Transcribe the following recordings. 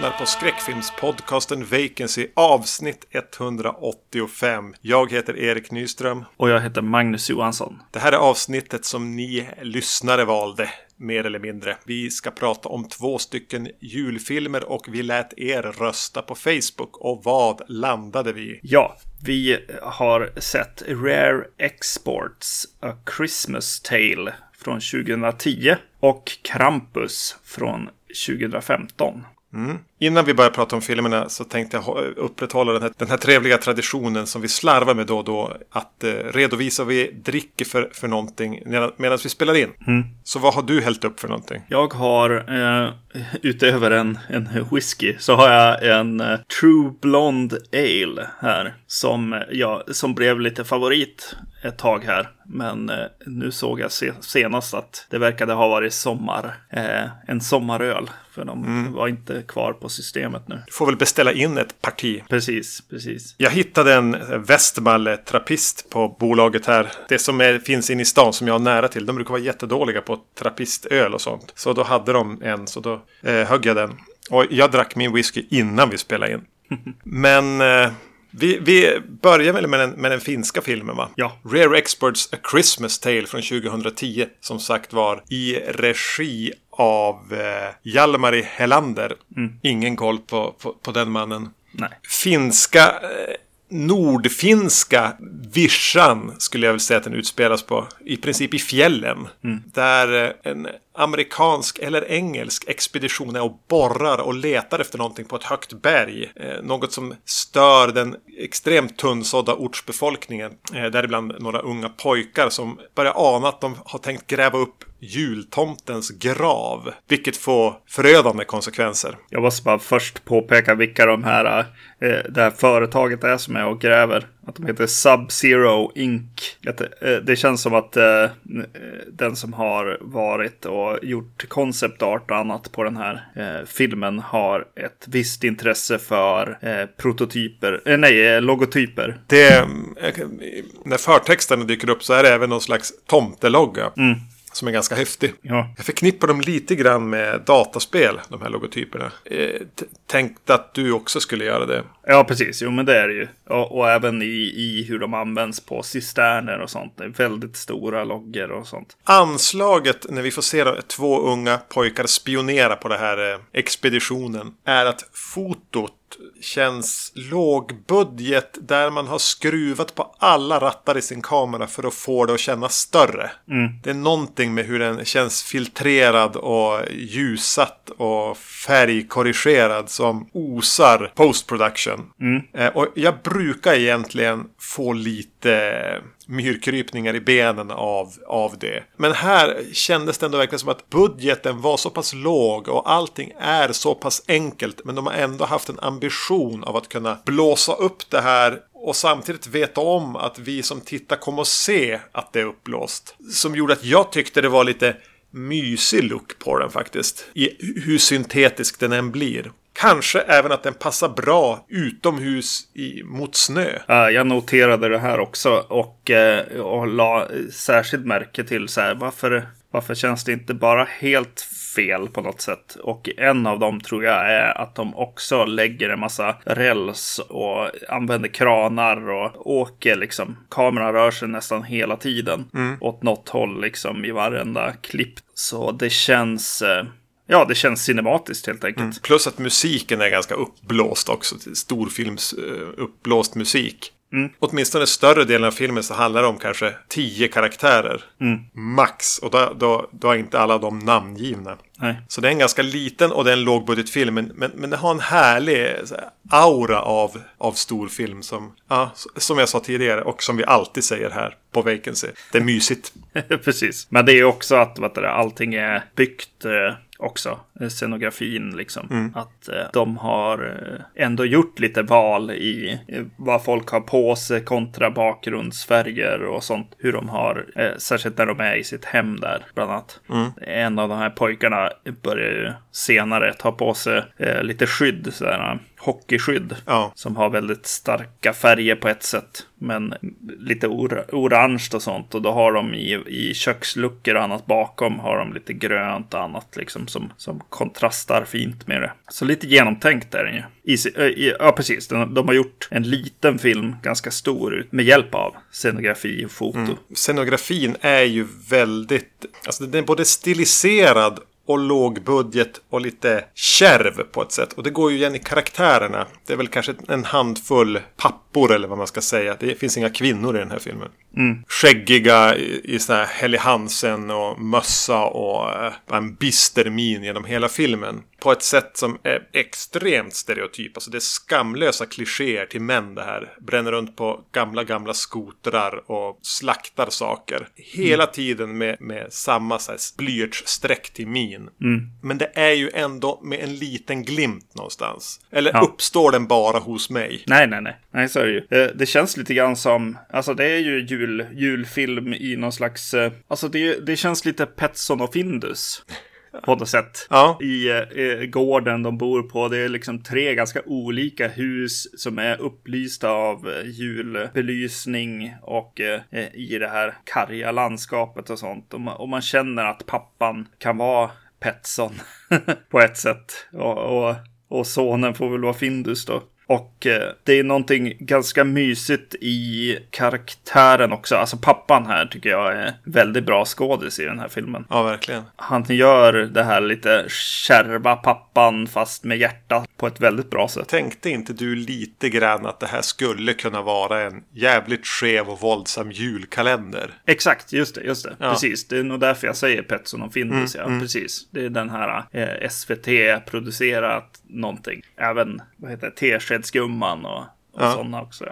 Lyssnar på skräckfilmspodcasten Vacancy avsnitt 185. Jag heter Erik Nyström. Och jag heter Magnus Johansson. Det här är avsnittet som ni lyssnare valde, mer eller mindre. Vi ska prata om två stycken julfilmer och vi lät er rösta på Facebook. Och vad landade vi? Ja, vi har sett Rare Exports A Christmas Tale från 2010 och Krampus från 2015. Mm. Innan vi börjar prata om filmerna så tänkte jag upprätthålla den här, den här trevliga traditionen som vi slarvar med då och då. Att eh, redovisa vad vi dricker för, för någonting medan vi spelar in. Mm. Så vad har du hällt upp för någonting? Jag har, eh, utöver en, en whisky, så har jag en eh, True Blonde Ale här. Som, ja, som blev lite favorit ett tag här. Men eh, nu såg jag se senast att det verkade ha varit sommar, eh, en sommaröl. För de mm. var inte kvar på systemet nu. Du får väl beställa in ett parti. Precis, precis. Jag hittade en Westmalle trappist på bolaget här. Det som är, finns inne i stan som jag har nära till. De brukar vara jättedåliga på trappistöl och sånt. Så då hade de en, så då eh, högg jag den. Och jag drack min whisky innan vi spelade in. Men eh, vi, vi börjar väl med den, med den finska filmen va? Ja. Rare Experts A Christmas Tale från 2010. Som sagt var i regi av eh, Hjalmari Helander. Mm. Ingen koll på, på, på, den mannen. Nej. Finska eh, nordfinska vischan skulle jag vilja säga att den utspelas på. I princip i fjällen. Mm. Där eh, en amerikansk eller engelsk expedition är och borrar och letar efter någonting på ett högt berg. Eh, något som stör den extremt tunnsådda ortsbefolkningen. Eh, däribland några unga pojkar som börjar ana att de har tänkt gräva upp jultomtens grav. Vilket får förödande konsekvenser. Jag måste bara först påpeka vilka de här, eh, det här företaget är som är och gräver. Att de heter Sub-Zero Inc. Eh, det känns som att eh, den som har varit och gjort concept art och annat på den här eh, filmen har ett visst intresse för eh, prototyper, eh, nej, eh, logotyper. Det, när förtexterna dyker upp så är det även någon slags tomtelogga. Mm. Som är ganska häftig. Ja. Jag förknippar dem lite grann med dataspel, de här logotyperna. Eh, tänkte att du också skulle göra det. Ja, precis. Jo, men det är det ju. Och, och, även i, i hur de används på cisterner och sånt. Det är väldigt stora loggor och sånt. Anslaget när vi får se två unga pojkar spionera på den här eh, expeditionen är att fotot känns lågbudget där man har skruvat på alla rattar i sin kamera för att få det att kännas större. Mm. Det är någonting med hur den känns filtrerad och ljusat och färgkorrigerad som osar post production. Mm. Eh, och jag brukar egentligen få lite lite myrkrypningar i benen av, av det. Men här kändes det ändå verkligen som att budgeten var så pass låg och allting är så pass enkelt. Men de har ändå haft en ambition av att kunna blåsa upp det här och samtidigt veta om att vi som tittar kommer att se att det är uppblåst. Som gjorde att jag tyckte det var lite mysig look på den faktiskt. I hur syntetisk den än blir. Kanske även att den passar bra utomhus i, mot snö. Jag noterade det här också och, eh, och la särskilt märke till så här, varför, varför känns det inte bara helt fel på något sätt? Och en av dem tror jag är att de också lägger en massa räls och använder kranar och åker liksom. Kameran rör sig nästan hela tiden mm. åt något håll liksom i varenda klipp. Så det känns eh, Ja, det känns cinematiskt helt enkelt. Mm. Plus att musiken är ganska uppblåst också. Storfilms uh, uppblåst musik. Mm. Åtminstone större delen av filmen så handlar det om kanske tio karaktärer. Mm. Max. Och då, då, då är inte alla de namngivna. Nej. Så det är en ganska liten och det är en lågbudgetfilm. Men, men, men det har en härlig här, aura av, av storfilm. Som, ja, som jag sa tidigare och som vi alltid säger här på Vacancy. Det är mysigt. Precis. Men det är också att vet du, allting är byggt eh också. Eh, scenografin liksom. Mm. Att eh, de har eh, ändå gjort lite val i vad folk har på sig kontra bakgrundsfärger och sånt. Hur de har, särskilt när de är i sitt hem där bland annat. Mm. En av de här pojkarna börjar ju senare ta på sig lite skydd. Sådär, hockeyskydd. Ja. Som har väldigt starka färger på ett sätt. Men lite or orange och sånt. Och då har de i, i köksluckor och annat bakom har de lite grönt och annat liksom som, som kontrastar fint med det. Så lite genomtänkt är den ju. I, ja, precis. De, de, har gjort en liten film ganska stor ut med hjälp av scenografi och foto. Mm. Scenografin är ju väldigt, alltså den är både stiliserad och låg budget och lite kärv på ett sätt. Och det går ju igen i karaktärerna. Det är väl kanske en handfull pappor eller vad man ska säga. Det finns inga kvinnor i den här filmen. Mm. Skäggiga i, i sån här Helly Hansen och mössa och äh, en bister min genom hela filmen. På ett sätt som är extremt stereotyp. Alltså det är skamlösa klichéer till män det här. Bränner runt på gamla, gamla skotrar och slaktar saker. Hela mm. tiden med, med samma blyertsstreck till min. Mm. Men det är ju ändå med en liten glimt någonstans. Eller ja. uppstår den bara hos mig? Nej, nej, nej. Nej, så är det ju. Eh, det känns lite grann som, alltså det är ju jul, julfilm i någon slags, eh, alltså det, det känns lite Petson och Findus på något sätt. Ja. I eh, gården de bor på. Det är liksom tre ganska olika hus som är upplysta av eh, julbelysning och eh, i det här karga landskapet och sånt. Och man, och man känner att pappan kan vara Petson på ett sätt. Och, och, och sonen får väl vara Findus då. Och eh, det är någonting ganska mysigt i karaktären också. Alltså pappan här tycker jag är väldigt bra skådis i den här filmen. Ja, verkligen. Han gör det här lite kärva pappan fast med hjärta på ett väldigt bra sätt. Tänkte inte du lite grann att det här skulle kunna vara en jävligt skev och våldsam julkalender? Exakt, just det, just det. Ja. Precis, det är nog därför jag säger Petson och Findus. Mm, ja, mm. precis. Det är den här eh, SVT-producerat någonting. Även, vad heter det, Teskedsgumman och och ja. sådana också.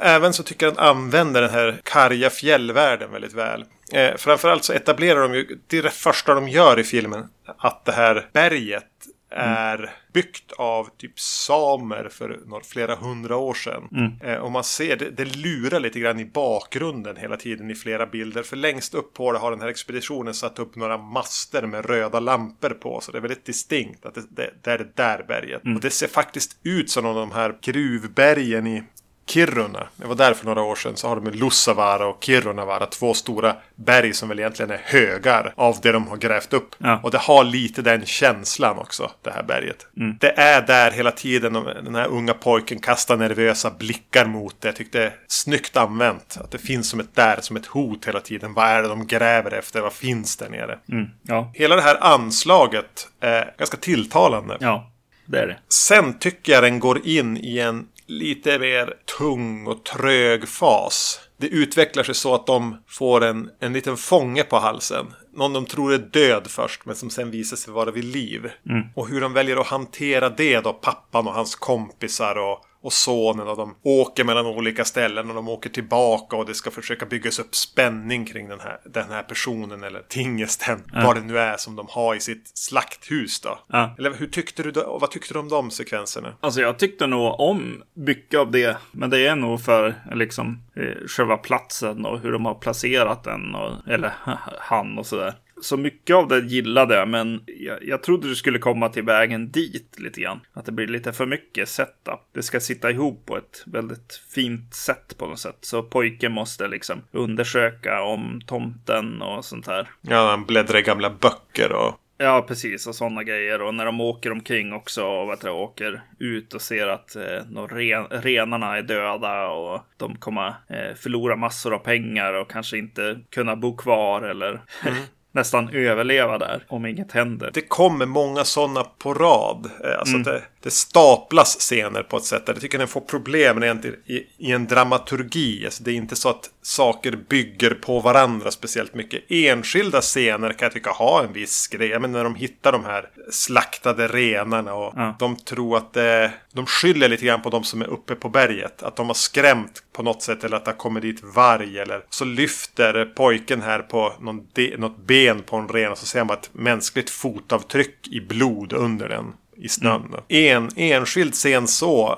Även så tycker jag att använder den här karga fjällvärlden väldigt väl. Eh, framförallt så etablerar de ju, det är det första de gör i filmen, att det här berget är byggt av typ samer för några, flera hundra år sedan. Mm. Eh, och man ser det, det lurar lite grann i bakgrunden hela tiden i flera bilder. För längst upp på det har den här expeditionen satt upp några master med röda lampor på. Så det är väldigt distinkt att det, det, det är det där berget. Mm. Och det ser faktiskt ut som de här gruvbergen i Kiruna. Jag var där för några år sedan. Så har de Lussavaara och Kirunavaara. Två stora berg som väl egentligen är högar av det de har grävt upp. Ja. Och det har lite den känslan också, det här berget. Mm. Det är där hela tiden. Den här unga pojken kastar nervösa blickar mot det. Jag tyckte det är snyggt använt. Att det finns som ett där, som ett hot hela tiden. Vad är det de gräver efter? Vad finns där nere? Mm. Ja. Hela det här anslaget är ganska tilltalande. Ja, det det. Sen tycker jag den går in i en lite mer tung och trög fas. Det utvecklar sig så att de får en, en liten fånge på halsen. Någon de tror är död först men som sen visar sig vara vid liv. Mm. Och hur de väljer att hantera det då, pappan och hans kompisar och och sonen och de åker mellan olika ställen och de åker tillbaka och det ska försöka byggas upp spänning kring den här, den här personen eller tingesten. Ja. Vad det nu är som de har i sitt slakthus då. Ja. Eller hur tyckte du då, vad tyckte du om de sekvenserna? Alltså jag tyckte nog om mycket av det. Men det är nog för liksom eh, själva platsen och hur de har placerat den och, eller han och sådär. Så mycket av det gillade jag, men jag, jag trodde du skulle komma till vägen dit lite grann. Att det blir lite för mycket setup. Det ska sitta ihop på ett väldigt fint sätt på något sätt. Så pojken måste liksom undersöka om tomten och sånt här. Ja, han bläddrar i gamla böcker och Ja, precis. Och sådana grejer. Och när de åker omkring också och vet du, åker ut och ser att eh, ren, renarna är döda och de kommer eh, förlora massor av pengar och kanske inte kunna bo kvar eller mm. nästan överleva där om inget händer. Det kommer många sådana på rad. Alltså mm. det, det, staplas scener på ett sätt där jag tycker den får problem i, i en dramaturgi. Alltså det är inte så att saker bygger på varandra speciellt mycket. Enskilda scener kan jag tycka har en viss grej. Men när de hittar de här slaktade renarna och ja. de tror att det, de skyller lite grann på de som är uppe på berget. Att de har skrämt på något sätt eller att det har kommit dit varg eller så lyfter pojken här på någon de, något ben på en ren och så ser man ett mänskligt fotavtryck i blod under den i snön. Mm. En enskild scen så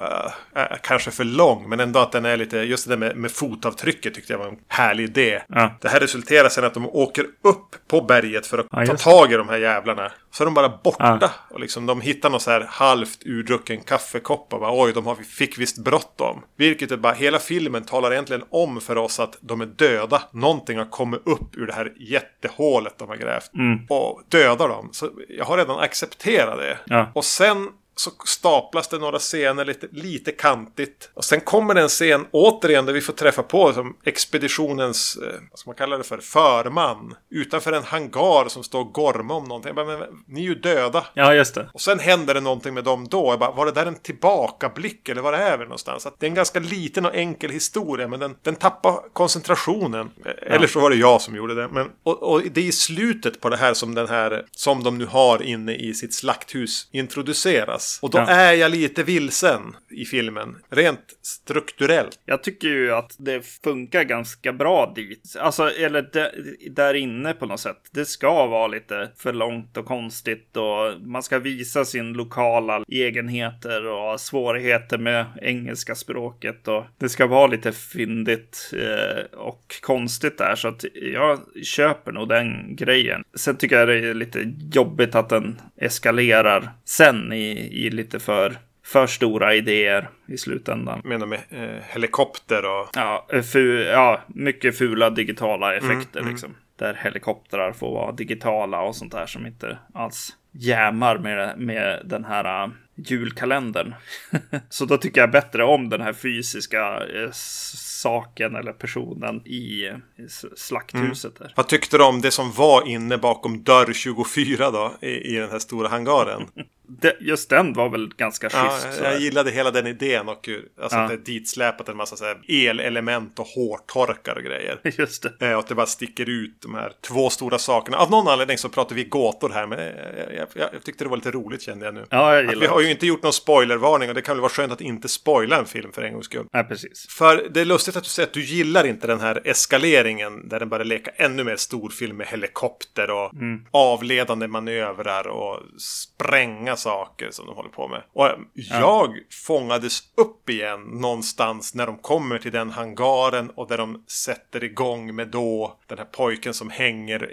äh, är kanske för lång. Men ändå att den är lite, just det där med, med fotavtrycket tyckte jag var en härlig idé. Ja. Det här resulterar sen att de åker upp på berget för att ja, ta tag i de här jävlarna. Så är de bara borta. Och liksom, de hittar någon så här halvt urdrucken kaffekopp. Och bara, Oj, de har, fick visst bråttom. Vilket är bara, hela filmen talar egentligen om för oss att de är döda. Någonting har kommit upp ur det här jättehålet de har grävt. Och dödar dem. Så jag har redan accepterat det. Ja. Och sen så staplas det några scener lite, lite kantigt. Och sen kommer det en scen återigen där vi får träffa på som expeditionens, eh, vad ska man kalla det för, förman. Utanför en hangar som står och gormar om någonting. Jag bara, men, ni är ju döda. Ja, just det. Och sen händer det någonting med dem då. Jag bara, var det där en tillbakablick eller vad det är vi någonstans? Att det är en ganska liten och enkel historia men den, den tappar koncentrationen. Eller så var det jag som gjorde det. Men, och, och det är i slutet på det här som den här, som de nu har inne i sitt slakthus introduceras. Och då Ja. är jag lite vilsen i filmen. Rent strukturellt. Jag tycker ju att det funkar ganska bra dit. Alltså, eller där, där inne på något sätt. Det ska vara lite för långt och konstigt och man ska visa sin lokala egenheter och svårigheter med engelska språket och det ska vara lite fyndigt eh, och konstigt där så att jag köper nog den grejen. Sen tycker jag det är lite jobbigt att den eskalerar sen i, i lite för för stora idéer i slutändan. Menar med eh, helikopter och... Ja, fu, ja, mycket fula digitala effekter liksom. Där helikoptrar får vara digitala och sånt där som inte alls jämar med, med den här uh, julkalendern. Så då tycker jag bättre om den här fysiska eh, saken eller personen i eh, s- slakthuset. Där. Vad tyckte du om det som var inne bakom dörr 24 då? I, i den här stora hangaren? Det, just den var väl ganska Ja, schysst. jag, sådär. jag gillade hela den idén och hur- alltså Ja. att det är ditsläpat en massa så här elelement och hårtorkar och grejer. Just det. Eh, Och att det bara sticker ut de här två stora sakerna. Av någon anledning så pratar vi gåtor här, men jag, jag, jag, jag tyckte det var lite roligt kände jag nu. Ja, jag Att gillar vi har ju inte gjort någon spoilervarning och det kan väl vara skönt att inte spoila en film för en gångs skull. Nej, precis. För det är lustigt att du säger att du gillar inte den här eskaleringen där den börjar leka ännu mer storfilm med helikopter och avledande manövrar och spränga saker som de håller på med. Och jag fångades upp igen någonstans när de kommer till den hangaren och där de sätter igång med då den här pojken som hänger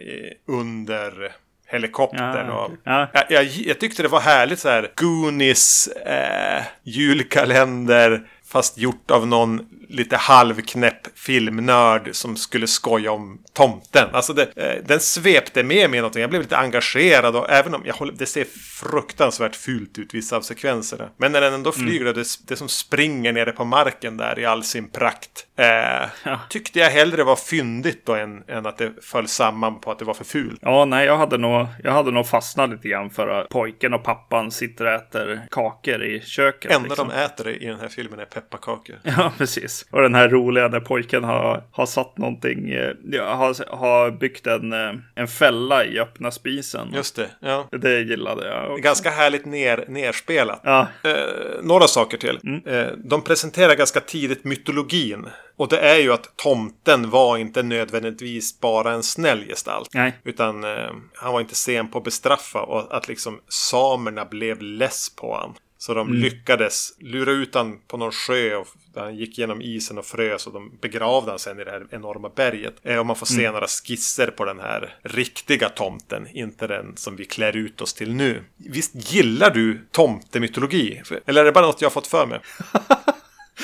under helikoptern. Ja, och. Ja. jag, jag, jag tyckte det var härligt så här Goonies eh, julkalender fast gjort av någon lite halvknäpp filmnörd som skulle skoja om tomten. Alltså det, eh, den svepte med mig någonting. Jag blev lite engagerad och även om jag håller, det ser fruktansvärt fult ut vissa av sekvenserna. Men när den ändå flyger och det, det som springer nere på marken där i all sin prakt. Eh, Tyckte jag hellre var fyndigt då än, än att det föll samman på att det var för fult. Ja, nej, jag hade nog, jag hade nog fastnat lite grann för att pojken och pappan sitter och äter kakor i köket. Enda liksom. de äter i den här filmen är pepparkakor. Ja, precis. Och den här roliga när pojken har, har satt någonting, eh, ja, har, har byggt en, eh, en fälla i öppna spisen. Just det, ja. Det gillade jag. också. Ganska härligt ner, nerspelat. Ja, Eh, några saker till. Eh, de presenterar ganska tidigt mytologin. Och det är ju att tomten var inte nödvändigtvis bara en snäll gestalt. nej. Utan eh, han var inte sen på att bestraffa och att liksom samerna blev less på han. Så de lyckades lura ut han på någon sjö och han gick genom isen och frös och de begravde han sen i det här enorma berget. Eh, och man får se några skisser på den här riktiga tomten, inte den som vi klär ut oss till nu. Visst gillar du tomtemytologi? Eller är det bara något jag har fått för mig?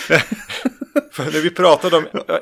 för när vi pratade om, eh,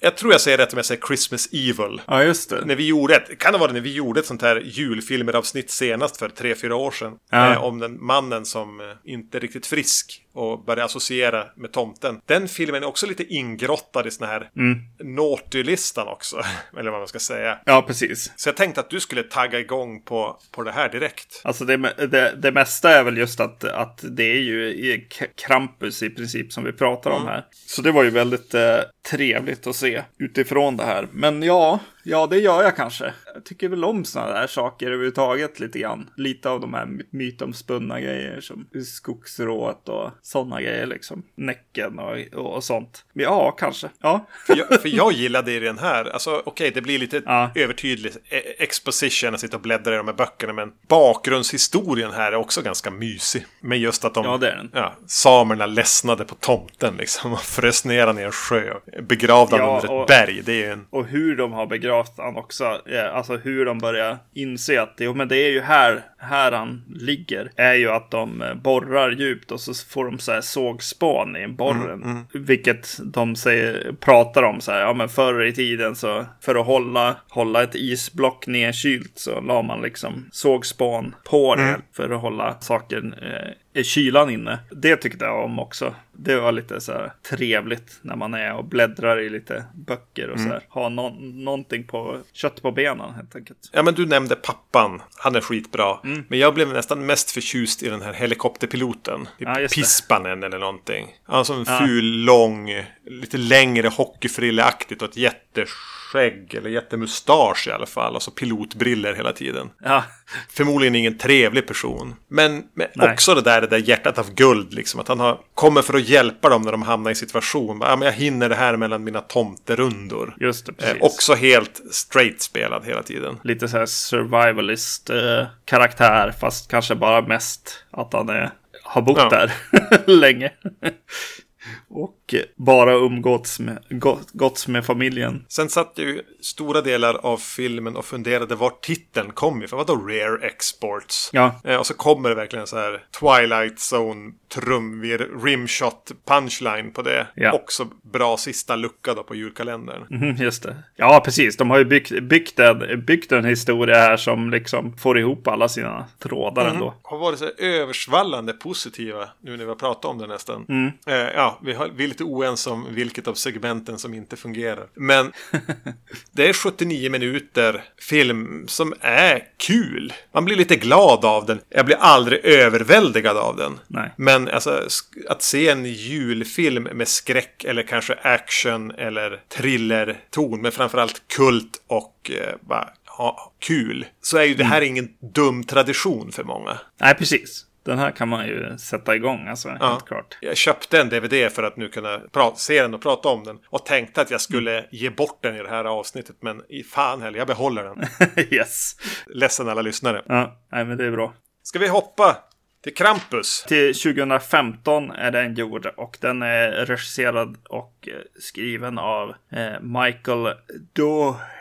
jag tror jag säger rätt om jag säger Christmas Evil. Ja, just det. När vi gjorde ett, kan det vara när vi gjorde ett sånt här julfilmer-avsnitt senast för tre fyra år sedan. Ja. Eh, om den mannen som eh, inte är riktigt frisk och börjar associera med tomten. Den filmen är också lite ingrottad i sån här Mm. naughty-listan också. Eller vad man ska säga. Ja, precis. Så jag tänkte att du skulle tagga igång på, på det här direkt. Alltså det, det, det mesta är väl just att, att det är ju Krampus i princip som vi pratar om här. Så det var ju väldigt eh, trevligt att se utifrån det här. Men ja, ja det gör jag kanske. Jag tycker väl om sådana där saker överhuvudtaget lite grann. Lite av de här my- mytomspunna grejer som skogsrået och sådana grejer liksom. Näcken och, och sånt. Men ja, kanske. Ja. För jag, för jag gillade i den här, alltså okej det blir lite Ja. övertydligt eh, exposition att sitta och bläddra i de här böckerna. Men bakgrundshistorien här är också ganska mysig. Med just att de, Ja, det är den. ja, samerna ledsnade på tomten liksom. Och frös ner han i en sjö. Begravde han Ja, under ett och- berg. Det är en... Och hur de har begravt han också. eh, Alltså hur de börjar inse att jo, men det är ju här, här han ligger. Är ju att de eh, borrar djupt och så får de så här sågspån i borren. Mm, mm. Vilket de säger, pratar om så här, ja men förr i tiden så för att hålla, hålla ett isblock nedkylt så la man liksom sågspån på det mm. för att hålla saken eh, är kylan inne. Det tyckte jag om också. Det var lite så här trevligt när man är och bläddrar i lite böcker och mm. så här. Ha no någonting på kött på benen helt enkelt. Ja, men du nämnde pappan. Han är skitbra. Mm. Men jag blev nästan mest förtjust i den här helikopterpiloten. Ja, Pispanen eller någonting. Han som en ja. ful, lång, lite längre hockeyfrilleaktigt och ett jätteskönt skägg eller jättemustasch i alla fall. Och så pilotbriller hela tiden. Ja. Förmodligen ingen trevlig person. Men, men också det där, det där hjärtat av guld. Liksom, att han har, kommer för att hjälpa dem när de hamnar i situation. Ja, men jag hinner det här mellan mina tomterundor. Just det, precis. Eh, också helt straight spelad hela tiden. Lite så här survivalist eh, karaktär. Fast kanske bara mest att han är, har bott ja. där länge. Och bara umgåtts med, gåtts med familjen. Sen satt ju stora delar av filmen och funderade var titeln kom ifrån. Vadå Rare Exports? Ja. Eh, och så kommer det verkligen så här Twilight Zone trumvir rimshot punchline på det. Ja. Också bra sista lucka då på julkalendern. Mm, just det. Ja, precis. De har ju byggt, byggt, en, byggt en historia här som liksom får ihop alla sina trådar mm. ändå. Har varit så översvallande positiva nu när vi har pratat om det nästan. Mm. Eh, ja, vi, har, vi är lite oense om vilket av segmenten som inte fungerar. Men det är 79 minuter film som är kul. Man blir lite glad av den. Jag blir aldrig överväldigad av den. Nej. Men alltså, att se en julfilm med skräck eller kanske action eller thrillerton. Men framförallt kult och eh, bara ha kul. Så är ju det här mm. ingen dum tradition för många. Nej, precis. Den här kan man ju sätta igång, alltså ja. helt klart. Jag köpte en DVD för att nu kunna se den och prata om den. Och tänkte att jag skulle mm. ge bort den i det här avsnittet. Men i fan heller, jag behåller den. yes. Ledsen alla lyssnare. Ja, nej men det är bra. Ska vi hoppa till Krampus. Till 2015 är den gjord och den är regisserad och skriven av eh, Michael Doherty.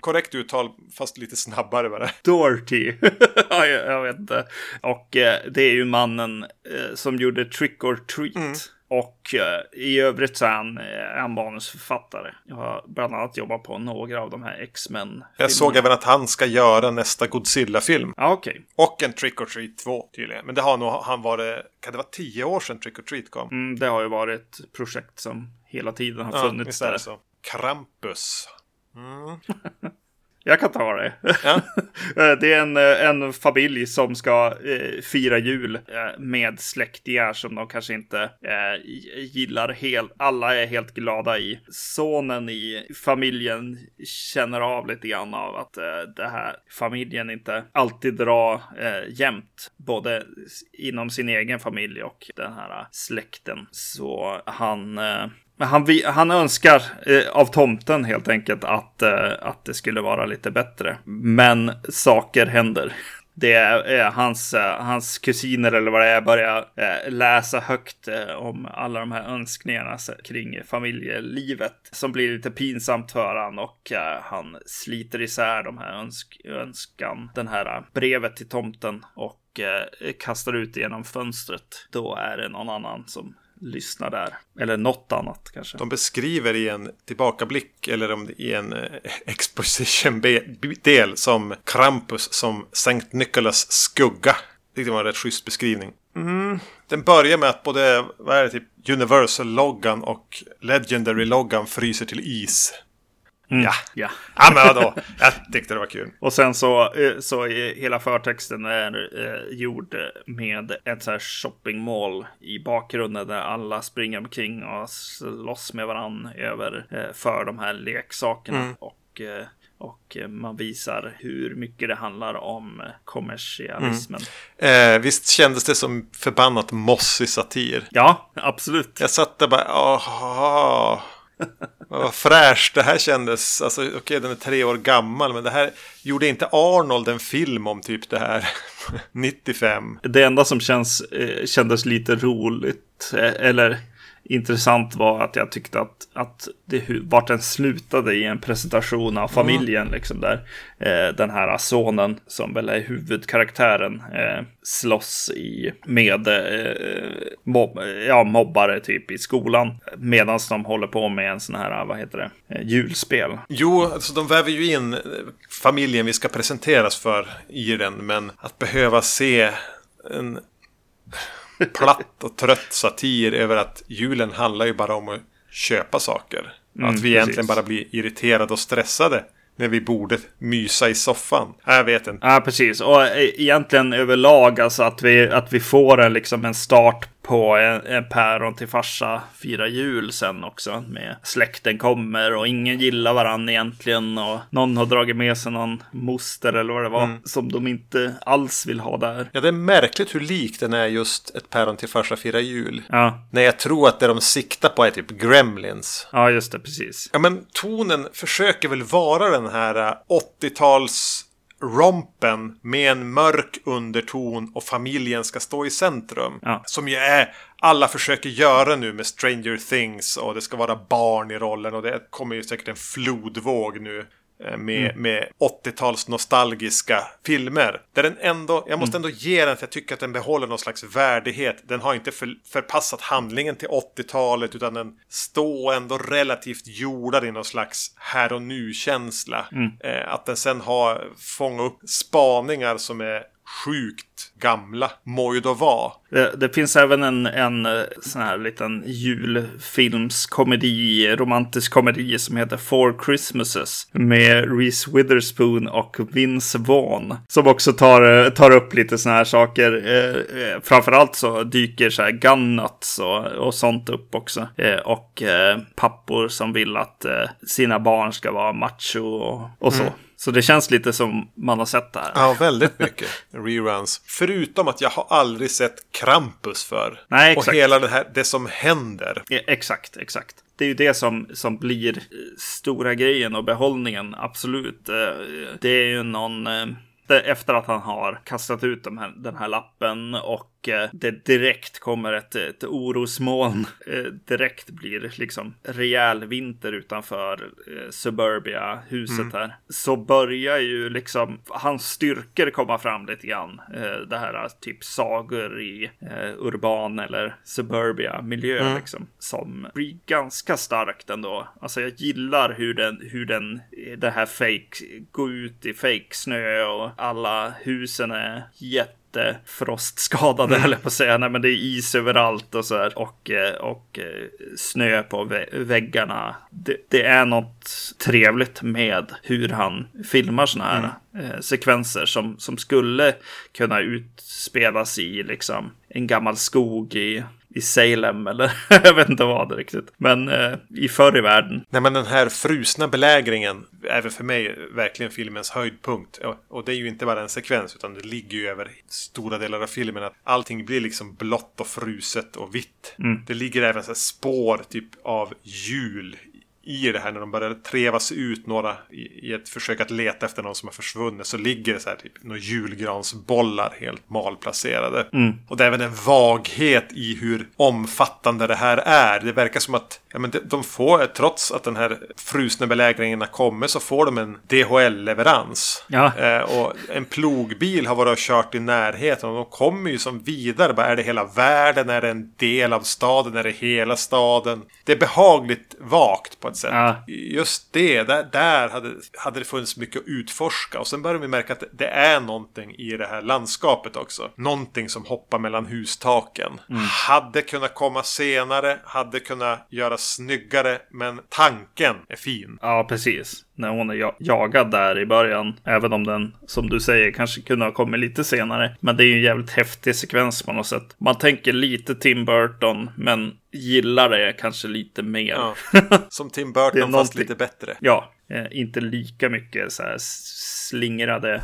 Korrekt uttal, fast lite snabbare bara. Doherty. ja, jag, jag, vet inte. Och eh, det är ju mannen eh, som gjorde Trick or Treat. Mm. Och eh, i övrigt så är han eh, en manusförfattare. Jag har bland annat jobbat på några av de här X-Men. Jag såg även att han ska göra nästa Godzilla-film. Ja, okej. Okay. Och en Trick or Treat 2 tydligen. Men det har nog han varit, kan det vara tio år sedan Trick or Treat kom? Mm, det har ju varit ett projekt som hela tiden har funnits ja, är det Så. Krampus. Mm. Jag kan ta det. Ja. Eh, det är en, eh, en familj som ska eh, fira jul eh, med släktingar som de kanske inte eh, gillar helt. Alla är helt glada i. Sonen i familjen känner av lite grann av att det här familjen inte alltid drar jämnt. Både inom sin egen familj och den här släkten. Så han han, han önskar eh, av tomten helt enkelt att, eh, att det skulle vara lite bättre. Men saker händer. Det är eh, hans, eh, hans kusiner eller vad det är börjar eh, läsa högt eh, om alla de här önskningarna kring familjelivet. Som blir lite pinsamt för han och eh, han sliter isär de här önsk önskan. Den här brevet till tomten och eh, kastar ut genom fönstret. Då är det någon annan som lyssna där. Eller något annat kanske. De beskriver i en tillbakablick eller om i en eh, exposition-del som Krampus som Sankt Nicholas skugga. Det var en rätt schysst beskrivning. Mm. Den börjar med att både vad är det, typ Universal-loggan och Legendary-loggan fryser till is. Mm. Ja. ja. Ja, men vadå? Jag tyckte det var kul. Och sen så, eh, så hela förtexten är eh, gjord med ett så här shoppingmall i bakgrunden där alla springer omkring och slåss med varandra över eh, för de här leksakerna. Mm. Och eh, och man visar hur mycket det handlar om kommersialismen. Mm. Eh, visst kändes det som förbannat mossig satir? Ja, absolut. Jag satt där bara, aha. Vad fräscht det här kändes. Alltså okej, okay, den är tre år gammal. Men det här gjorde inte Arnold en film om typ det här 95. Det enda som känns, eh, kändes lite roligt. Eh, eller intressant var att jag tyckte att, att det, vart den slutade i en presentation av familjen. Mm. Liksom där eh, den här sonen som väl är huvudkaraktären eh, slåss i, med eh, mob, ja, mobbare typ i skolan. Medan de håller på med en sån här, vad heter det, eh, julspel. Jo, alltså de väver ju in familjen vi ska presenteras för i den. Men att behöva se en platt och trött satir över att julen handlar ju bara om att köpa saker. Mm, att vi precis. egentligen bara blir irriterade och stressade när vi borde mysa i soffan. Jag vet inte. Ja, precis. Och e- egentligen överlag, alltså att vi, att vi får en, liksom en start på en, en päron till farsa fira jul sen också. Med släkten kommer och ingen gillar varandra egentligen. Och någon har dragit med sig någon moster eller vad det var. Mm. Som de inte alls vill ha där. Ja, det är märkligt hur lik den är just ett päron till farsa fira jul. Ja. När jag tror att det de siktar på är typ Gremlins. Ja, just det, precis. Ja, men tonen försöker väl vara den här 80-tals äh, rompen med en mörk underton och familjen ska stå i centrum. Ja. Som ju är alla försöker göra nu med Stranger Things och det ska vara barn i rollen och det kommer ju säkert en flodvåg nu med, mm. med 80-tals nostalgiska filmer. Där den ändå, jag måste mm. ändå ge den att jag tycker att den behåller någon slags värdighet. Den har inte för, förpassat handlingen till 80-talet utan den står ändå relativt jordad i någon slags här och nu-känsla. Mm. Eh, att den sen har fångat upp spaningar som är sjukt gamla vara. Det, det, finns även en, en eh, sån här liten julfilmskomedi, romantisk komedi som heter Four Christmases med Reese Witherspoon och Vince Vaughn. Som också tar, eh, tar upp lite såna här saker. Eh, eh, framförallt så dyker så här gunnuts och, och sånt upp också. Eh, och eh, pappor som vill att sina barn ska vara macho och, och så. Mm. Så det känns lite som man har sett det här. Ja, väldigt mycket reruns. Förutom att jag har aldrig sett Krampus för. Nej, exakt. Och hela det här, det som händer. Ja, exakt, exakt. Det är ju det som, som blir stora grejen och behållningen, absolut. Eh, det är ju någon eh, efter att han har kastat ut de här, den här lappen och eh, det direkt kommer ett, ett orosmoln. Eh, direkt blir liksom rejäl vinter utanför eh, Suburbia, huset mm. här. Så börjar ju liksom hans styrkor komma fram lite grann. Det här typ sagor i urban eller Suburbia miljö mm. liksom. Som blir ganska starkt ändå. Alltså jag gillar hur den, hur den, det här fake, gå ut i fake snö och alla husen är jättefrostskadade, mm. eller på att säga. Nej, men det är is överallt och så här. Och, eh, och eh, snö på väggarna. Det, det, är något trevligt med hur han filmar sådana här mm. eh, sekvenser som, som skulle kunna utspelas i liksom en gammal skog i i Salem eller jag vet inte vad det riktigt. Men eh, i förr i världen. Nej men den här frusna belägringen även för mig verkligen filmens höjdpunkt. Och det är ju inte bara en sekvens utan det ligger ju över stora delar av filmen att allting blir liksom blått och fruset och vitt. Mm. Det ligger även så spår typ av jul i det här när de börjar treva sig ut några i, i, ett försök att leta efter någon som har försvunnit så ligger det så här typ några julgransbollar helt malplacerade. Mm. Och det är även en vaghet i hur omfattande det här är. Det verkar som att ja, men de får, trots att den här frusna belägringen har kommit, så får de en DHL-leverans. Ja. Eh, och en plogbil har varit och kört i närheten och de kommer ju som vidare. Bara, är det hela världen? Är det en del av staden? Är det hela staden? Det är behagligt vagt på ett sätt. Ja. Just det, där, där hade, hade det funnits mycket att utforska. Och sen börjar vi märka att det är någonting i det här landskapet också. Någonting som hoppar mellan hustaken. Mm. Hade kunnat komma senare, hade kunnat göra snyggare, men tanken är fin. Ja, precis. När hon är jagad där i början. Även om den, som du säger, kanske kunde ha kommit lite senare. Men det är ju en jävligt häftig sekvens på något sätt. Man tänker lite Tim Burton, men gillar det kanske lite mer. Ja. Som Tim Burton fast lite bättre. Ja, eh, inte lika mycket så här slingrade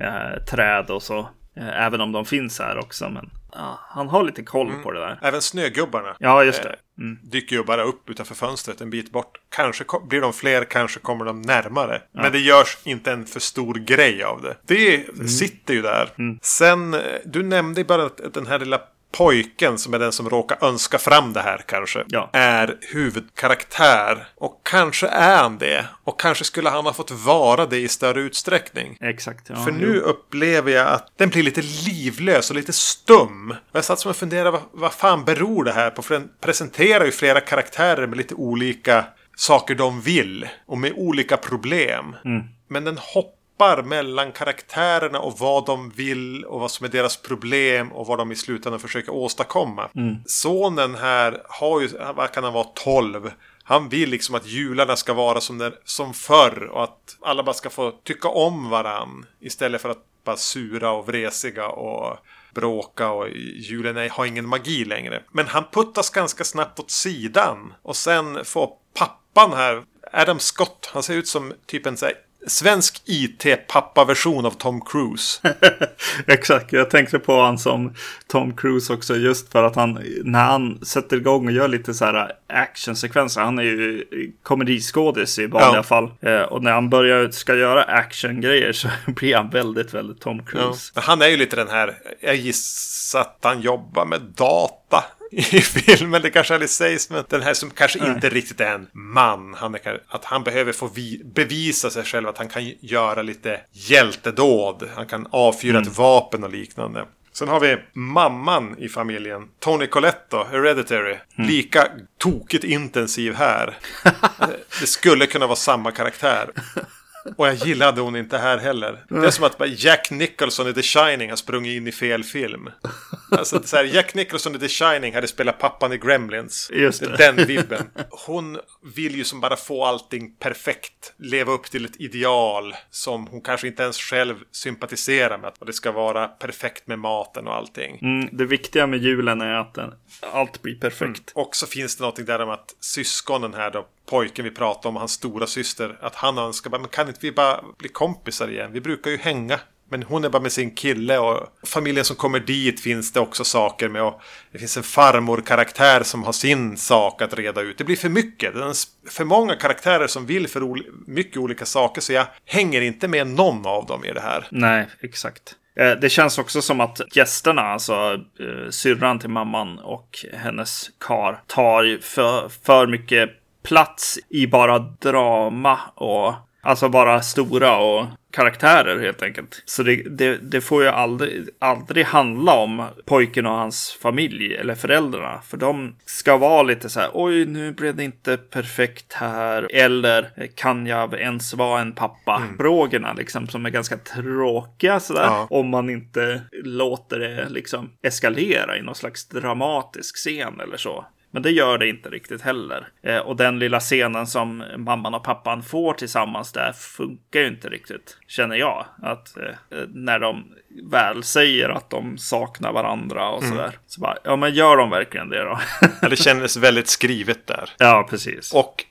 eh, träd och så. Eh, även om de finns här också. Men ja, han har lite koll mm. på det där. Även snögubbarna. Ja, just det. Mm. Dyker ju bara upp utanför fönstret en bit bort. Kanske blir de fler, kanske kommer de närmare. Ja. Men det görs inte en för stor grej av det. Det mm. sitter ju där. Mm. Sen, eh, du nämnde bara att den här lilla pojken som är den som råkar önska fram det här kanske. Ja. Är huvudkaraktär. Och kanske är han det. Och kanske skulle han ha fått vara det i större utsträckning. Exakt. Ja, För nu upplever jag att den blir lite livlös och lite stum. Jag satt som och funderade, vad, vad fan beror det här på? För den presenterar ju flera karaktärer med lite olika saker de vill. Och med olika problem. Men den hoppar mellan karaktärerna och vad de vill och vad som är deras problem och vad de i slutändan försöker åstadkomma. Sonen här har ju, vad kan han vara, 12. Han vill liksom att jularna ska vara som, den, som förr och att alla bara ska få tycka om varann. Istället för att bara sura och vresiga och bråka och julen har ingen magi längre. Men han puttas ganska snabbt åt sidan. Och sen får pappan här, Adam Scott, han ser ut som typ en så svensk IT-pappa-version av Tom Cruise. Exakt, jag tänkte på han som Tom Cruise också just för att han när han sätter igång och gör lite så här actionsekvenser. Han är ju komediskådis i vanliga Ja. fall. Eh, och när han börjar ska göra actiongrejer så blir han väldigt, väldigt Tom Ja. Cruise. Men Han är ju lite den här, jag gissar att han jobbar med data i filmen. Det kanske aldrig sägs, men den här som kanske inte riktigt är en man. Han är, att han behöver få vi, bevisa sig själv att han kan göra lite hjältedåd. Han kan avfyra ett vapen och liknande. Sen har vi mamman i familjen, Tony Colletto, Hereditary. Lika tokigt intensiv här. Det skulle kunna vara samma karaktär. Och jag gillade hon inte här heller. Det är som att Jack Nicholson i The Shining har sprungit in i fel film. Alltså, så här, Jack Nicholson i The Shining hade spelat pappan i Gremlins. Just det. Den vibben. Hon vill ju som bara få allting perfekt. Leva upp till ett ideal som hon kanske inte ens själv sympatiserar med. Att det ska vara perfekt med maten och allting. Mm, det viktiga med julen är att den, allt blir perfekt. Och så finns det någonting där om att syskonen här då, pojken vi pratade om, hans stora syster, att han önskar bara, men kan inte vi bara bli kompisar igen? Vi brukar ju hänga. Men hon är bara med sin kille och familjen som kommer dit finns det också saker med. Och det finns en farmor-karaktär som har sin sak att reda ut. Det blir för mycket. Det är för många karaktärer som vill för ol mycket olika saker. Så jag hänger inte med någon av dem i det här. Nej, exakt. Eh, det känns också som att gästerna, alltså eh, syrran till mamman och hennes kar, tar för, för mycket plats i bara drama och alltså bara stora och karaktärer helt enkelt. Så det, det, det får ju aldrig, aldrig handla om pojken och hans familj eller föräldrarna. För de ska vara lite så här, oj nu blev det inte perfekt här. Eller kan jag ens vara en pappa? Frågorna liksom som är ganska tråkiga sådär. Ja. Om man inte låter det liksom eskalera i någon slags dramatisk scen eller så. Men det gör det inte riktigt heller. Eh, och den lilla scenen som mamman och pappan får tillsammans där funkar ju inte riktigt, känner jag. Att eh, när de väl säger att de saknar varandra och sådär. Så bara, ja men gör de verkligen det då? Ja, det kändes väldigt skrivet där. ja, precis. Och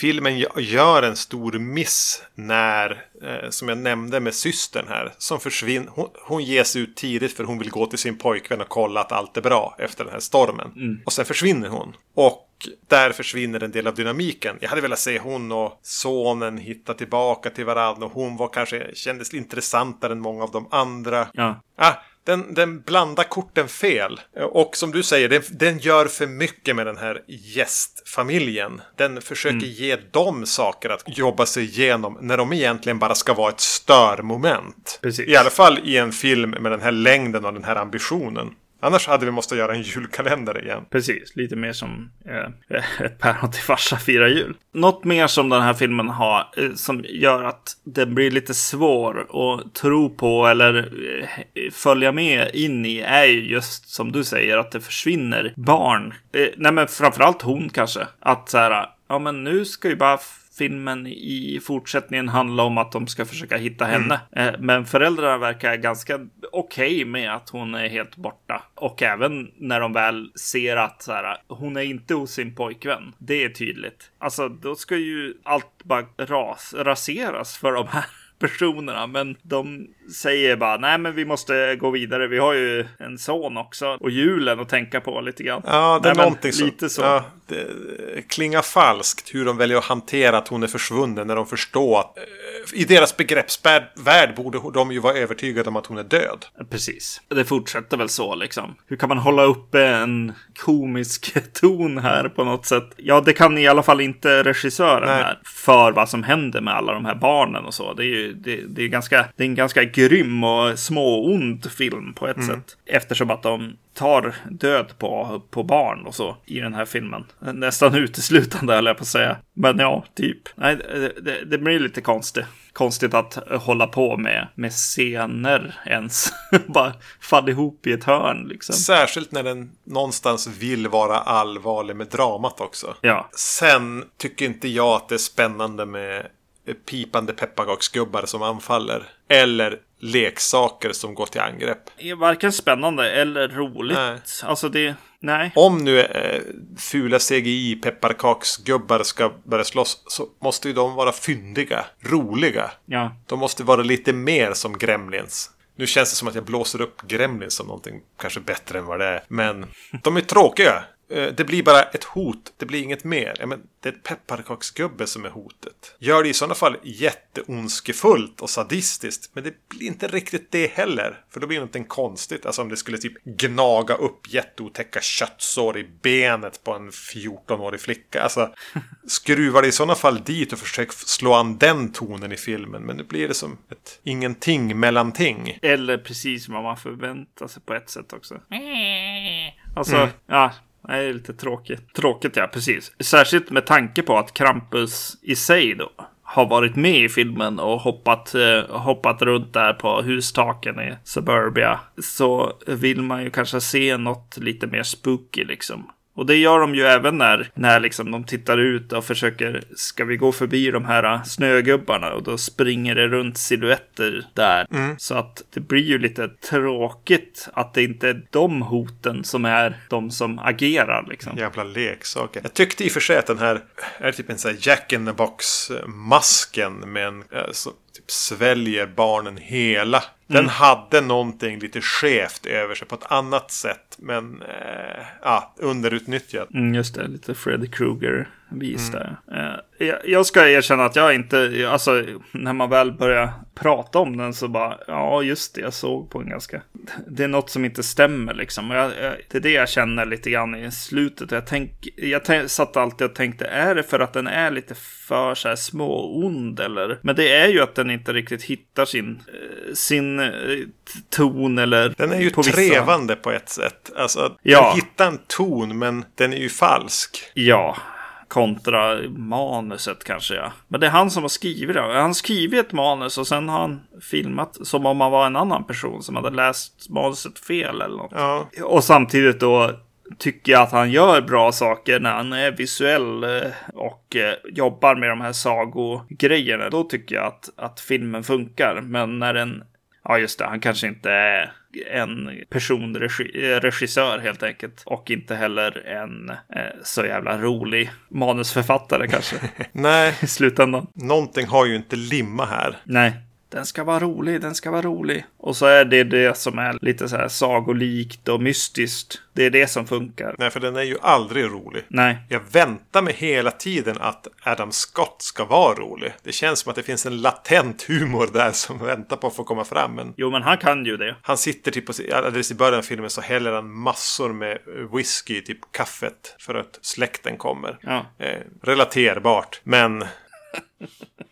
filmen gö- gör en stor miss när, eh, som jag nämnde med systern här, som försvinner. Hon, hon ges ut tidigt för hon vill gå till sin pojkvän och kolla att allt är bra efter den här stormen. Och sen försvinner hon. Och där försvinner en del av dynamiken. Jag hade velat se hon och sonen hitta tillbaka till varandra och hon var kanske, kändes intressantare än många av de andra. Ja. Ah, den, den blandar korten fel. Och som du säger, den, den gör för mycket med den här gästfamiljen. Den försöker ge dem saker att jobba sig igenom när de egentligen bara ska vara ett störmoment. Precis. I alla fall i en film med den här längden och den här ambitionen. Annars hade vi måste göra en julkalender igen. Precis, lite mer som eh, eh, ett päron till farsa firar jul. Något mer som den här filmen har eh, som gör att den blir lite svår att tro på eller eh, följa med in i är ju just som du säger att det försvinner barn. Eh, nej men framförallt hon kanske. Att så här, ja men nu ska ju bara filmen i fortsättningen handla om att de ska försöka hitta henne. Eh, Men föräldrarna verkar ganska okej med att hon är helt borta. Och även när de väl ser att så här, hon är inte hos sin pojkvän. Det är tydligt. Alltså, då ska ju allt bara ras, raseras för de här personerna. Men de säger bara nej men vi måste gå vidare. Vi har ju en son också och julen att tänka på lite grann. Ja, det är nej, någonting som... Lite så. Ja, det klingar falskt hur de väljer att hantera att hon är försvunnen när de förstår att eh, i deras begreppsvärld borde de ju vara övertygade om att hon är död. Precis. Det fortsätter väl så liksom. Hur kan man hålla uppe en komisk ton här på något sätt? Ja, det kan i alla fall inte regissören Nej. här. För vad som händer med alla de här barnen och så. Det är ju det, det är ganska, det är en ganska grym och småond film på ett mm. sätt. Eftersom att de tar död på, på barn och så i den här filmen. Nästan uteslutande höll jag på att säga. Men ja, typ. Nej, det, det blir lite konstigt. Konstigt att hålla på med, med scener ens. Bara falla ihop i ett hörn liksom. Särskilt när den någonstans vill vara allvarlig med dramat också. Ja. Sen tycker inte jag att det är spännande med pipande pepparkaksgubbar som anfaller. Eller leksaker som går till angrepp. Varken spännande eller roligt. Nej. Alltså det, nej. Om nu eh, fula CGI pepparkaksgubbar ska börja slåss så måste ju de vara fyndiga, roliga. Ja. De måste vara lite mer som Gremlins. Nu känns det som att jag blåser upp Gremlins som någonting kanske bättre än vad det är. Men de är tråkiga. Eh, det blir bara ett hot. Det blir inget mer. Ja, men det är ett pepparkaksgubbe som är hotet. Gör det i sådana fall jätteondskefullt och sadistiskt. Men det blir inte riktigt det heller. För då blir det någonting konstigt. Alltså om det skulle typ gnaga upp jätteotäcka köttsår i benet på en 14-årig flicka. Alltså skruvar det i sådana fall dit och försöker slå an den tonen i filmen. Men nu blir det som ett ingenting mellanting. Eller precis vad man förväntar sig på ett sätt också. Alltså, mm. ja, det är lite tråkigt. Tråkigt ja, precis. Särskilt med tanke på att Krampus i sig då har varit med i filmen och hoppat, eh, hoppat runt där på hustaken i Suburbia. Så vill man ju kanske se något lite mer spooky liksom. Och det gör de ju även när, när liksom de tittar ut och försöker, ska vi gå förbi de här snögubbarna? Och då springer det runt siluetter där. Mm. Så att det blir ju lite tråkigt att det inte är de hoten som är de som agerar liksom. Jävla leksaker. Jag tyckte i och för sig att den här är typ en sån här Jack in the box-masken med en, alltså, typ sväljer barnen hela. Den mm. hade någonting lite skevt över sig på ett annat sätt. Men eh, ja, underutnyttjat. Mm, just det, lite Freddy Krueger-vis mm. där. Eh, jag ska erkänna att jag inte, alltså när man väl börjar prata om den så bara, ja just det, jag såg på en ganska, det är något som inte stämmer liksom. Jag, jag, det är det jag känner lite grann i slutet. Jag, tänk, jag tänk, satt alltid och tänkte, är det för att den är lite för så här småond eller? Men det är ju att den inte riktigt hittar sin, eh, sin ton eller... Den är ju på trevande vissa... på ett sätt. Alltså, ja. den hittar en ton men den är ju falsk. Ja kontra manuset kanske ja. Men det är han som har skrivit det. Han skrivit ett manus och sen har han filmat som om han var en annan person som hade läst manuset fel eller något. Ja. Och samtidigt då tycker jag att han gör bra saker när han är visuell eh, och eh, jobbar med de här sagogrejerna. Då tycker jag att, att filmen funkar. Men när den Ja, just det. Han kanske inte är en personregissör helt enkelt. Och inte heller en eh, så jävla rolig manusförfattare kanske. Nej. I slutändan. Någonting har ju inte limma här. Nej. Den ska vara rolig, den ska vara rolig. Och så är det det som är lite så här sagolikt och mystiskt. Det är det som funkar. Nej, för den är ju aldrig rolig. Nej. Jag väntar mig hela tiden att Adam Scott ska vara rolig. Det känns som att det finns en latent humor där som väntar på att få komma fram. Men jo, men han kan ju det. Han sitter typ på, alldeles i början av filmen så häller han massor med whisky i typ kaffet för att släkten kommer. Ja. Eh, relaterbart, men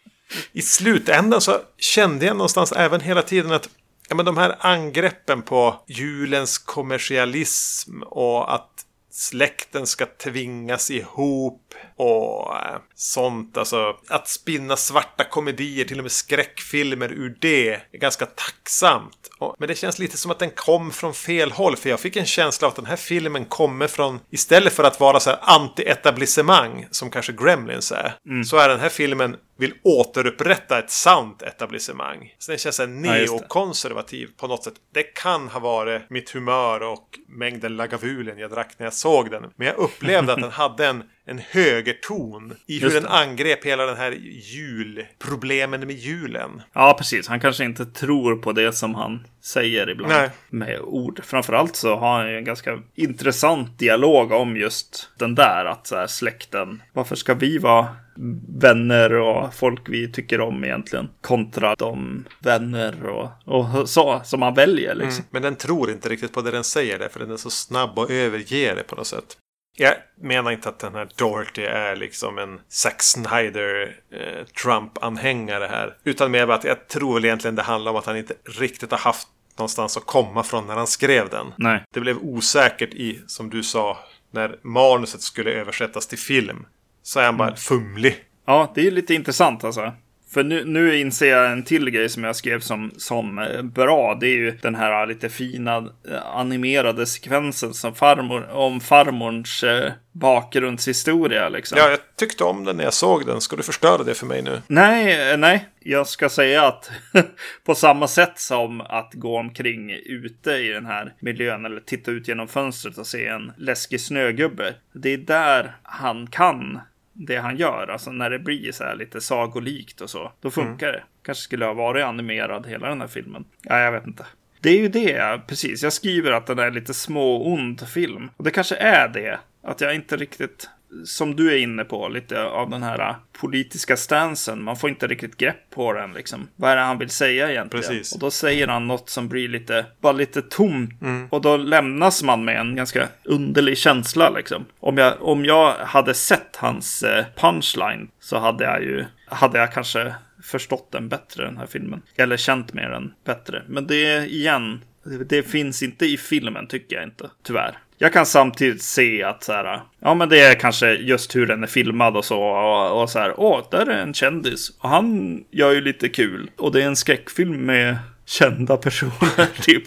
i slutändan så kände jag någonstans även hela tiden att ja, men de här angreppen på julens kommersialism och att släkten ska tvingas ihop och eh, sånt. Alltså att spinna svarta komedier, till och med skräckfilmer ur det är ganska tacksamt. Men det känns lite som att den kom från fel håll. För jag fick en känsla av att den här filmen kommer från, istället för att vara så här anti-etablissemang som kanske Gremlins är. Mm. Så är den här filmen vill återupprätta ett sant etablissemang. Så den känns så neokonservativ på något sätt. Det kan ha varit mitt humör och mängden Lagavulen jag drack när jag såg den. Men jag upplevde att den hade en, en högerton i hur den angrep hela den här julproblemen med julen. Ja, precis. Han kanske inte tror på det som han säger ibland Nej. med ord. Framförallt så har han ju en ganska intressant dialog om just den där att så här, släkten. Varför ska vi vara vänner och folk vi tycker om egentligen kontra de vänner och, och så som man väljer liksom. Men den tror inte riktigt på det den säger där, för den är så snabb och överger det på något sätt. Jag menar inte att den här Doherty är liksom en Zack Snyder eh, Trump-anhängare här. Utan mer att jag tror väl egentligen det handlar om att han inte riktigt har haft någonstans att komma från när han skrev den. Nej, Det blev osäkert i, som du sa, när manuset skulle översättas till film. Så är han bara fumlig. Ja, det är lite intressant alltså. För nu, nu inser jag en till grej som jag skrev som, som eh, bra. Det är ju den här lite fina eh, animerade sekvensen som farmor, om farmorns eh, bakgrundshistoria liksom. Ja, jag tyckte om den när jag såg den. Ska du förstöra det för mig nu? Nej, nej. Jag ska säga att på samma sätt som att gå omkring ute i den här miljön eller titta ut genom fönstret och se en läskig snögubbe. Det är där han kan det han gör. Alltså när det blir så här lite sagolikt och så. Då funkar det. Kanske skulle ha varit animerad hela den här filmen. Ja, jag vet inte. Det är ju det, precis. Jag skriver att den är lite småond film. Och det kanske är det. Att jag inte riktigt, som du är inne på, lite av den här politiska stansen. Man får inte riktigt grepp på den liksom. Vad är det han vill säga egentligen? Precis. Och då säger han något som blir lite, bara lite tomt. Och då lämnas man med en ganska underlig känsla liksom. Om jag, om jag hade sett hans eh, punchline så hade jag ju, hade jag kanske förstått den bättre den här filmen. Eller känt med den bättre. Men det igen, det finns inte i filmen tycker jag inte, tyvärr. Jag kan samtidigt se att så här, ja men det är kanske just hur den är filmad och så och, och så här, åh, där är en kändis och han gör ju lite kul och det är en skräckfilm med kända personer typ.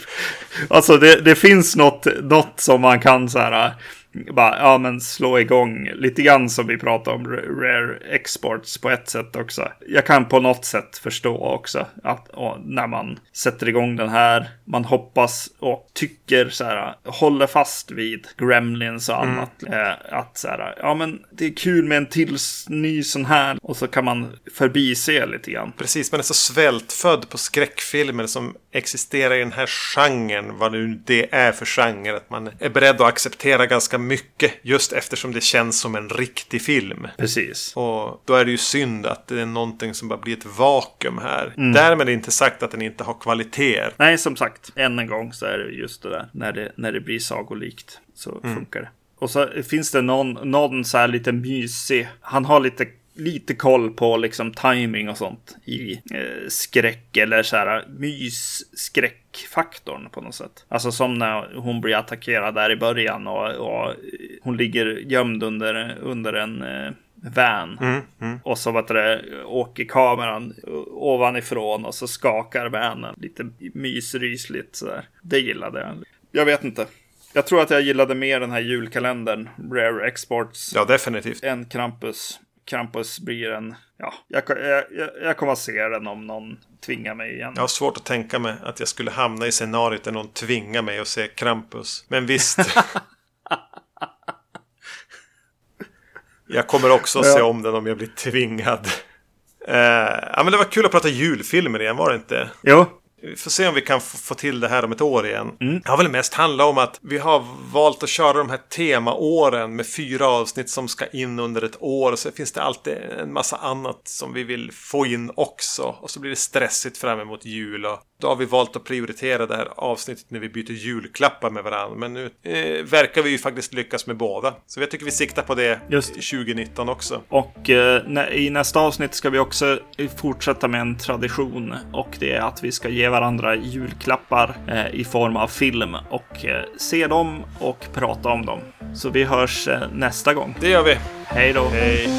Alltså det, det finns något, något som man kan så här, bara, ja men slå igång lite grann som vi pratade om Rare Exports på ett sätt också. Jag kan på något sätt förstå också att och när man sätter igång den här, man hoppas och tycker så här, håller fast vid Gremlins och annat. Eh, att så här, ja men det är kul med en till ny sån här och så kan man förbise lite grann. Precis, man är så svältfödd på skräckfilmer som existerar i den här genren, vad nu det är för genre, att man är beredd att acceptera ganska mycket just eftersom det känns som en riktig film. Precis. Och då är det ju synd att det är någonting som bara blir ett vakuum här. Därmed är inte sagt att den inte har kvaliteter. Nej, som sagt, än en gång så är det just det där. När det, när det blir sagolikt så funkar det. Och så finns det någon, någon så här lite mysig. Han har lite, lite koll på liksom timing och sånt i eh, skräck eller så här mysskräckfaktorn på något sätt. Alltså som när hon blir attackerad där i början och, och hon ligger gömd under, under en eh, van. Och så vet du, det, åker kameran ovanifrån och så skakar vanen. Lite mysrysligt sådär. Det gillade jag. Jag vet inte. Jag tror att jag gillade mer den här julkalendern, Rare Exports, Ja, definitivt. än Krampus. Krampus blir en, ja, jag, jag, jag, kommer att se den om någon tvingar mig igen. Jag har svårt att tänka mig att jag skulle hamna i scenariot där någon tvingar mig att se Krampus. Men visst. jag kommer också att se om den om jag blir tvingad. Eh, ja, men det var kul att prata julfilmer igen, var det inte? Jo, Vi får se om vi kan få till det här om ett år igen. Det har väl mest handlat om att vi har valt att köra de här temaåren med fyra avsnitt som ska in under ett år. Så finns det alltid en massa annat som vi vill få in också. Och så blir det stressigt fram emot jul. Och då har vi valt att prioritera det här avsnittet när vi byter julklappar med varandra. Men nu eh, verkar vi ju faktiskt lyckas med båda. Så jag tycker vi siktar på det Just. 2019 också. Och eh, i nästa avsnitt ska vi också fortsätta med en tradition och det är att vi ska ge varandra julklappar eh, i form av film och eh, se dem och prata om dem. Så vi hörs eh, nästa gång. Det gör vi. Hej då! Hej!